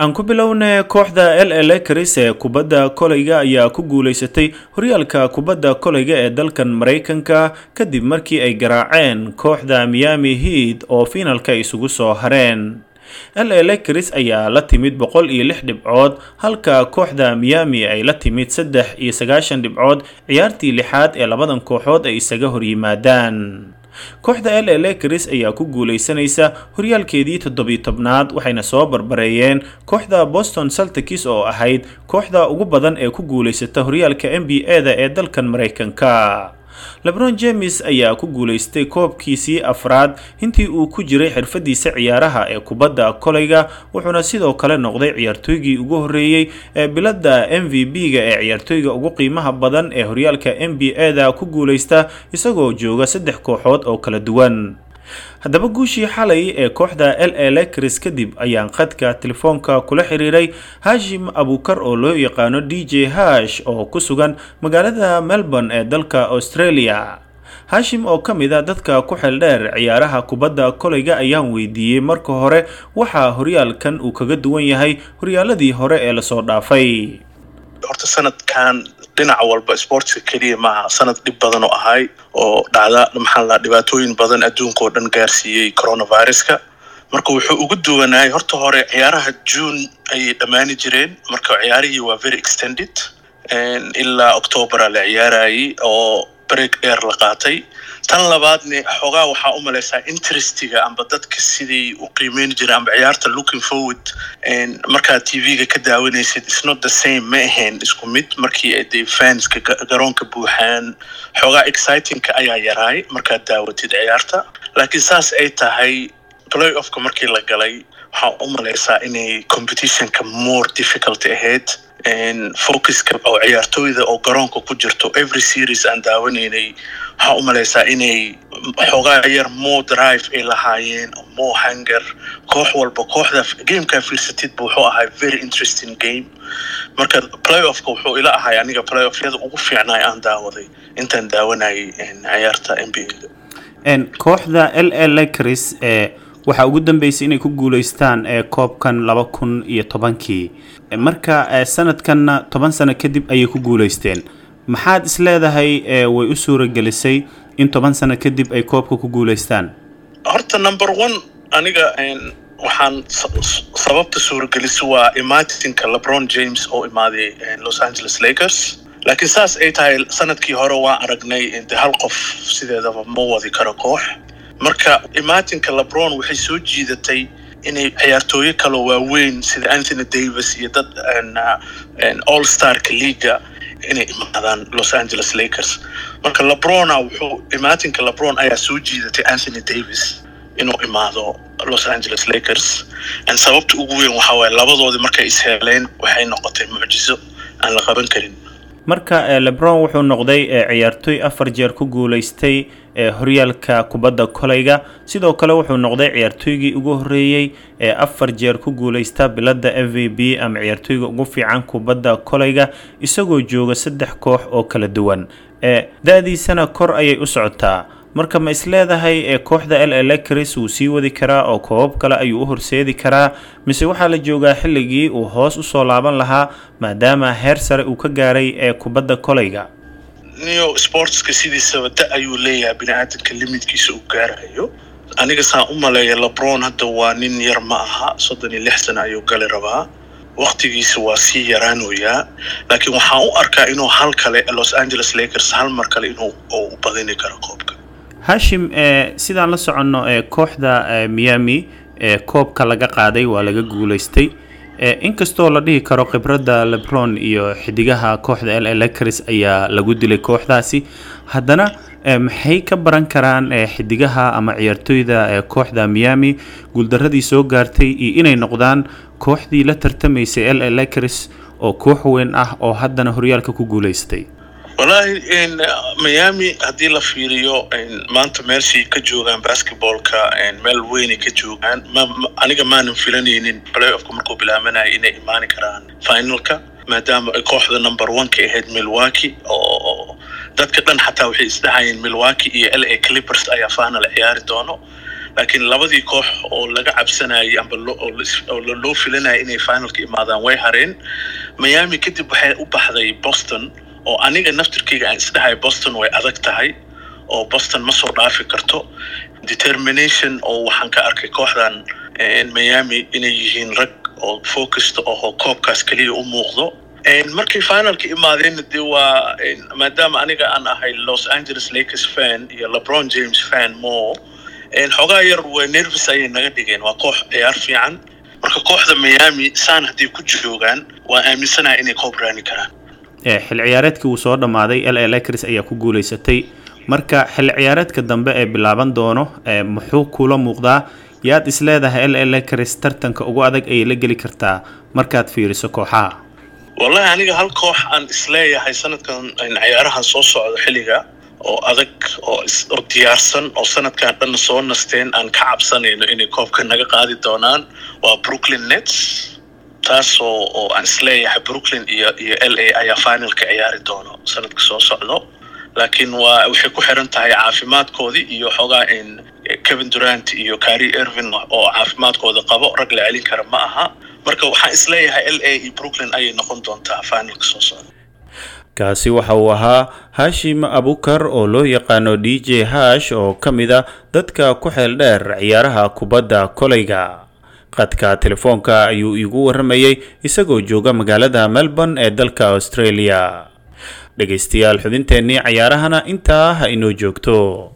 aan ku bilownay kooxda l l cris ee kubadda koleyga ayaa ku guulaysatay horyaalka kubadda koleyga ee dalkan maraykanka kadib markii ay garaaceen kooxda miami heat oo fiinalka isugu soo hareen. L l cris ayaa la timid boqol iyo lix dhibcood halka kooxda miami ay la timid saddex iyo sagaashan dhibcood ciyaartii lixaad ee labadan kooxood ay isaga horyimaadaan kooxda l l cris ayaa ku guulaysanaysa horyaalkeedii toddobiyo tobnaad waxayna soo barbareeyeen kooxda boston saltikis oo ahayd kooxda ugu badan ee ku guulaysata horyaalka n b a da ee dalkan maraykanka lebron james ayaa ku guulaystay koobkiisii afraad intii uu ku jiray xirfadiisa ciyaaraha ee kubadda koleyga wuxuuna sidoo kale noqday ciyaartooygii ugu horreeyey ee biladda m v b-ga ee ciyaartooyga ugu qiimaha badan ee horyaalka n b a da ku guulaysta isagoo jooga saddex kooxood oo kala duwan haddaba guushii xalay ee kooxda l l cris kadib ayaan qadka telefoonka kula xiriiray hashim abukar oo loo yaqaano d j hash oo ku sugan magaalada melbourne ee dalka australia. Hashim oo ka mid a dadka ku xeeldheer ciyaaraha kubadda koleyga ayaan weydiiyey marka hore waxaa horyaalkan uu kaga duwan yahay horyaaladii hore ee la soo dhaafay. Horta sanadkan dhinac walba sportska keliya maaha sanad dhib badan oo ahay oo dhacda maxaa dhibaatooyin badan adduunka oo dhan gaarsiiyey coronaviruska. Marka wuxuu ugu duwanaayay horta hore ciyaaraha june ayay dhammaani jireen. Marka ciyaarihii waa very extended. Ilaa octobera la ciyaarayay oo break dheer la qaatay tan labaadne xoogaa waxaa u malaysaa interestiga amba dadka siday u qiimeyn jireen amba ciyaarta looking forward markaad v-ga ka daawanaysid isnot the same ma ahayn isku mid. Markii ay dee fanska garoonka buuxaan xoogaa excitingka ayaa yaraay markaad daawatid ciyaarta. Laakiin saas ay tahay play offka markii la galay waxaa u malaysaa inay competitionka more difficult ahayd focuska oo ciyaartooyda oo garoonka ku jirto every series aan daawanaynay waxaa u malaysaa inay xoogaa yar more drive ay lahaayeen more hanger. Koox walba kooxda gamekaa fiirsatidba wuxuu ahay very interesting game. Marka play offka wuxuu ila ahay aniga play offyada ugu fiicnaay aan daawaday intaan daawanayay ciyaarta n b a. Kooxda l l cris ee waxaa ugu dambeysay inay ku guulaystaan ee koobkan laba kun iyo tobankii. Marka sanadkanna toban sano kadib ayay ku guulaysteen maxaad is leedahay way u suuragelisay in toban sano kadib ay koobka ku guulaystaan horta number one aniga waxaan sababta suuragelisa waa imaatinka lebron james oo imaaday los angeles lakers. Laakiin saas ay tahay sannadkii hore waan aragnay de hal qof sideedaba ma wadi karo koox marka imaatinka lebron waxay soo jiidatay inay ciyaartooyo kaloo waaweyn sida anthony davis iyo dad all starka leaga inay imaadaan los angeles lakers. Marka lebrona wuxuu imaatinka lebron ayaa soo jiidatay anthony davis inuu imaado los angeles lakers. Sababta ugu weyn waxaa waaye labadoodii markay isheeleen waxay noqotay mucjiso aan la qaban karin marka lebron wuxuu noqday ciyaartooy afar jeer ku guulaystay horyaalka kubadda koleyga sidoo kale wuxuu noqday ciyaartooygii ugu horreeyey ee afar jeer ku guulaysta biladda f v b ama ciyaartooyga ugu fiican kubadda koleyga isagoo jooga saddex koox oo kala duwan. Da-diisana kor ayay u socotaa marka ma is leedahay kooxda l l cris wuu sii wadi karaa oo koobab kale ayuu u horseedi karaa mise waxaa la joogaa xilligii uu hoos u soo laaban lahaa maadaama heer sare uu ka gaaray ee kubadda koleyga neo sportska sidiisaba da ayuu leeyahay bini aadamka limitkiisa uu gaarayo. Aniga saan u maleeya lebron hadda waa nin yar ma aha soddon iyo lix sano ayuu gali rabaa. Waktigiisa waa sii yaraanoyaa laakiin waxaan u arkaa inuu hal kale los angeles lakers hal mar kale inuu u badini karo koobka hashim sidaan la soconno kooxda miami koobka laga qaaday waa laga guulaystay. Inkastoo la dhihi karo khibradda lebron iyo xidigaha kooxda l l cris ayaa lagu dilay kooxdaasi. Haddana maxay ka baran karaan xidigaha ama ciyaartooyda kooxda miami? Guuldaradii soo gaartay iyo inay noqdaan kooxdii la tartamaysay l l cris oo koox weyn ah oo haddana horyaalka ku guulaystay wallaahi miami haddii la fiiriyo maanta meelshay ka joogaan basketballka meel weynay ka joogaan aniga maanan filanaynin play offka markuu bilaabanaya inay imaani karaan finalka maadaama ay kooxda number one ka ahayd milwaki oo dadka dhan xataa waxay isdhahayeen milwaki iyo l a clippers ayaa final ciyaari doono. Laakiin labadii koox oo laga cabsanayay amba oo loo filanaya inay finalka imaadaan way hareen. Miami kadib waxay u baxday boston oo aniga naftirkeyga aan isdhahay boston way adag tahay oo boston ma soo dhaafi karto. Determination oo waxaan ka arkay kooxdan miami inay yihiin rag oo focused oo koobkaas keliya u muuqdo. Markay finalka imaadeenna dee waa maadaama aniga aan ahay los angeles lakers fan iyo lebron james fan mo xoogaa yar waa nervis ayay naga dhigeen. Waa koox ciyaar fiican. Marka kooxda miami saan hadday ku joogaan waa aaminsanaha inay koob raani karaan xil ciyaareedkii uu soo dhammaaday l a lakers ayaa ku guulaysatay. Marka xil ciyaareedka dambe ee bilaaban doono muxuu kula muuqdaa? Yaad is leedahay l a lakers tartanka ugu adag ayay la geli kartaa? Markaad fiiriso kooxaha. Wallahi aniga hal koox aan is leeyahay sanadkan ciyaarahan soo socda xilliga oo adag oo oo diyaarsan oo sanadkan dhanna soo nasteen aan ka cabsanayno inay koobka naga qaadi doonaan. Waa brooklyn nets taas oo aan is leeyahay brooklyn iyo iyo l a ayaa finalka ciyaari doono sanadka soo socdo. Laakiin waa waxay ku xiran tahay caafimaadkoodii iyo xoogaa in kevin durant iyo cary irvin oo caafimaadkooda qabo rag la celin kara ma aha. Marka waxaan is leeyahay l a iyo brooklyn ayay noqon doontaa finalka soo socda. Kaasi waxa uu ahaa hashim abukar oo loo yaqaano d j hash oo ka mid a dadka ku xeel dheer ciyaaraha kubadda koleyga qadka telefoonka ayuu iigu warramayay isagoo jooga magaalada melbourne ee dalka australia. Dhegaystayaal xubinteennii cayaarahana intaa ha inoo joogto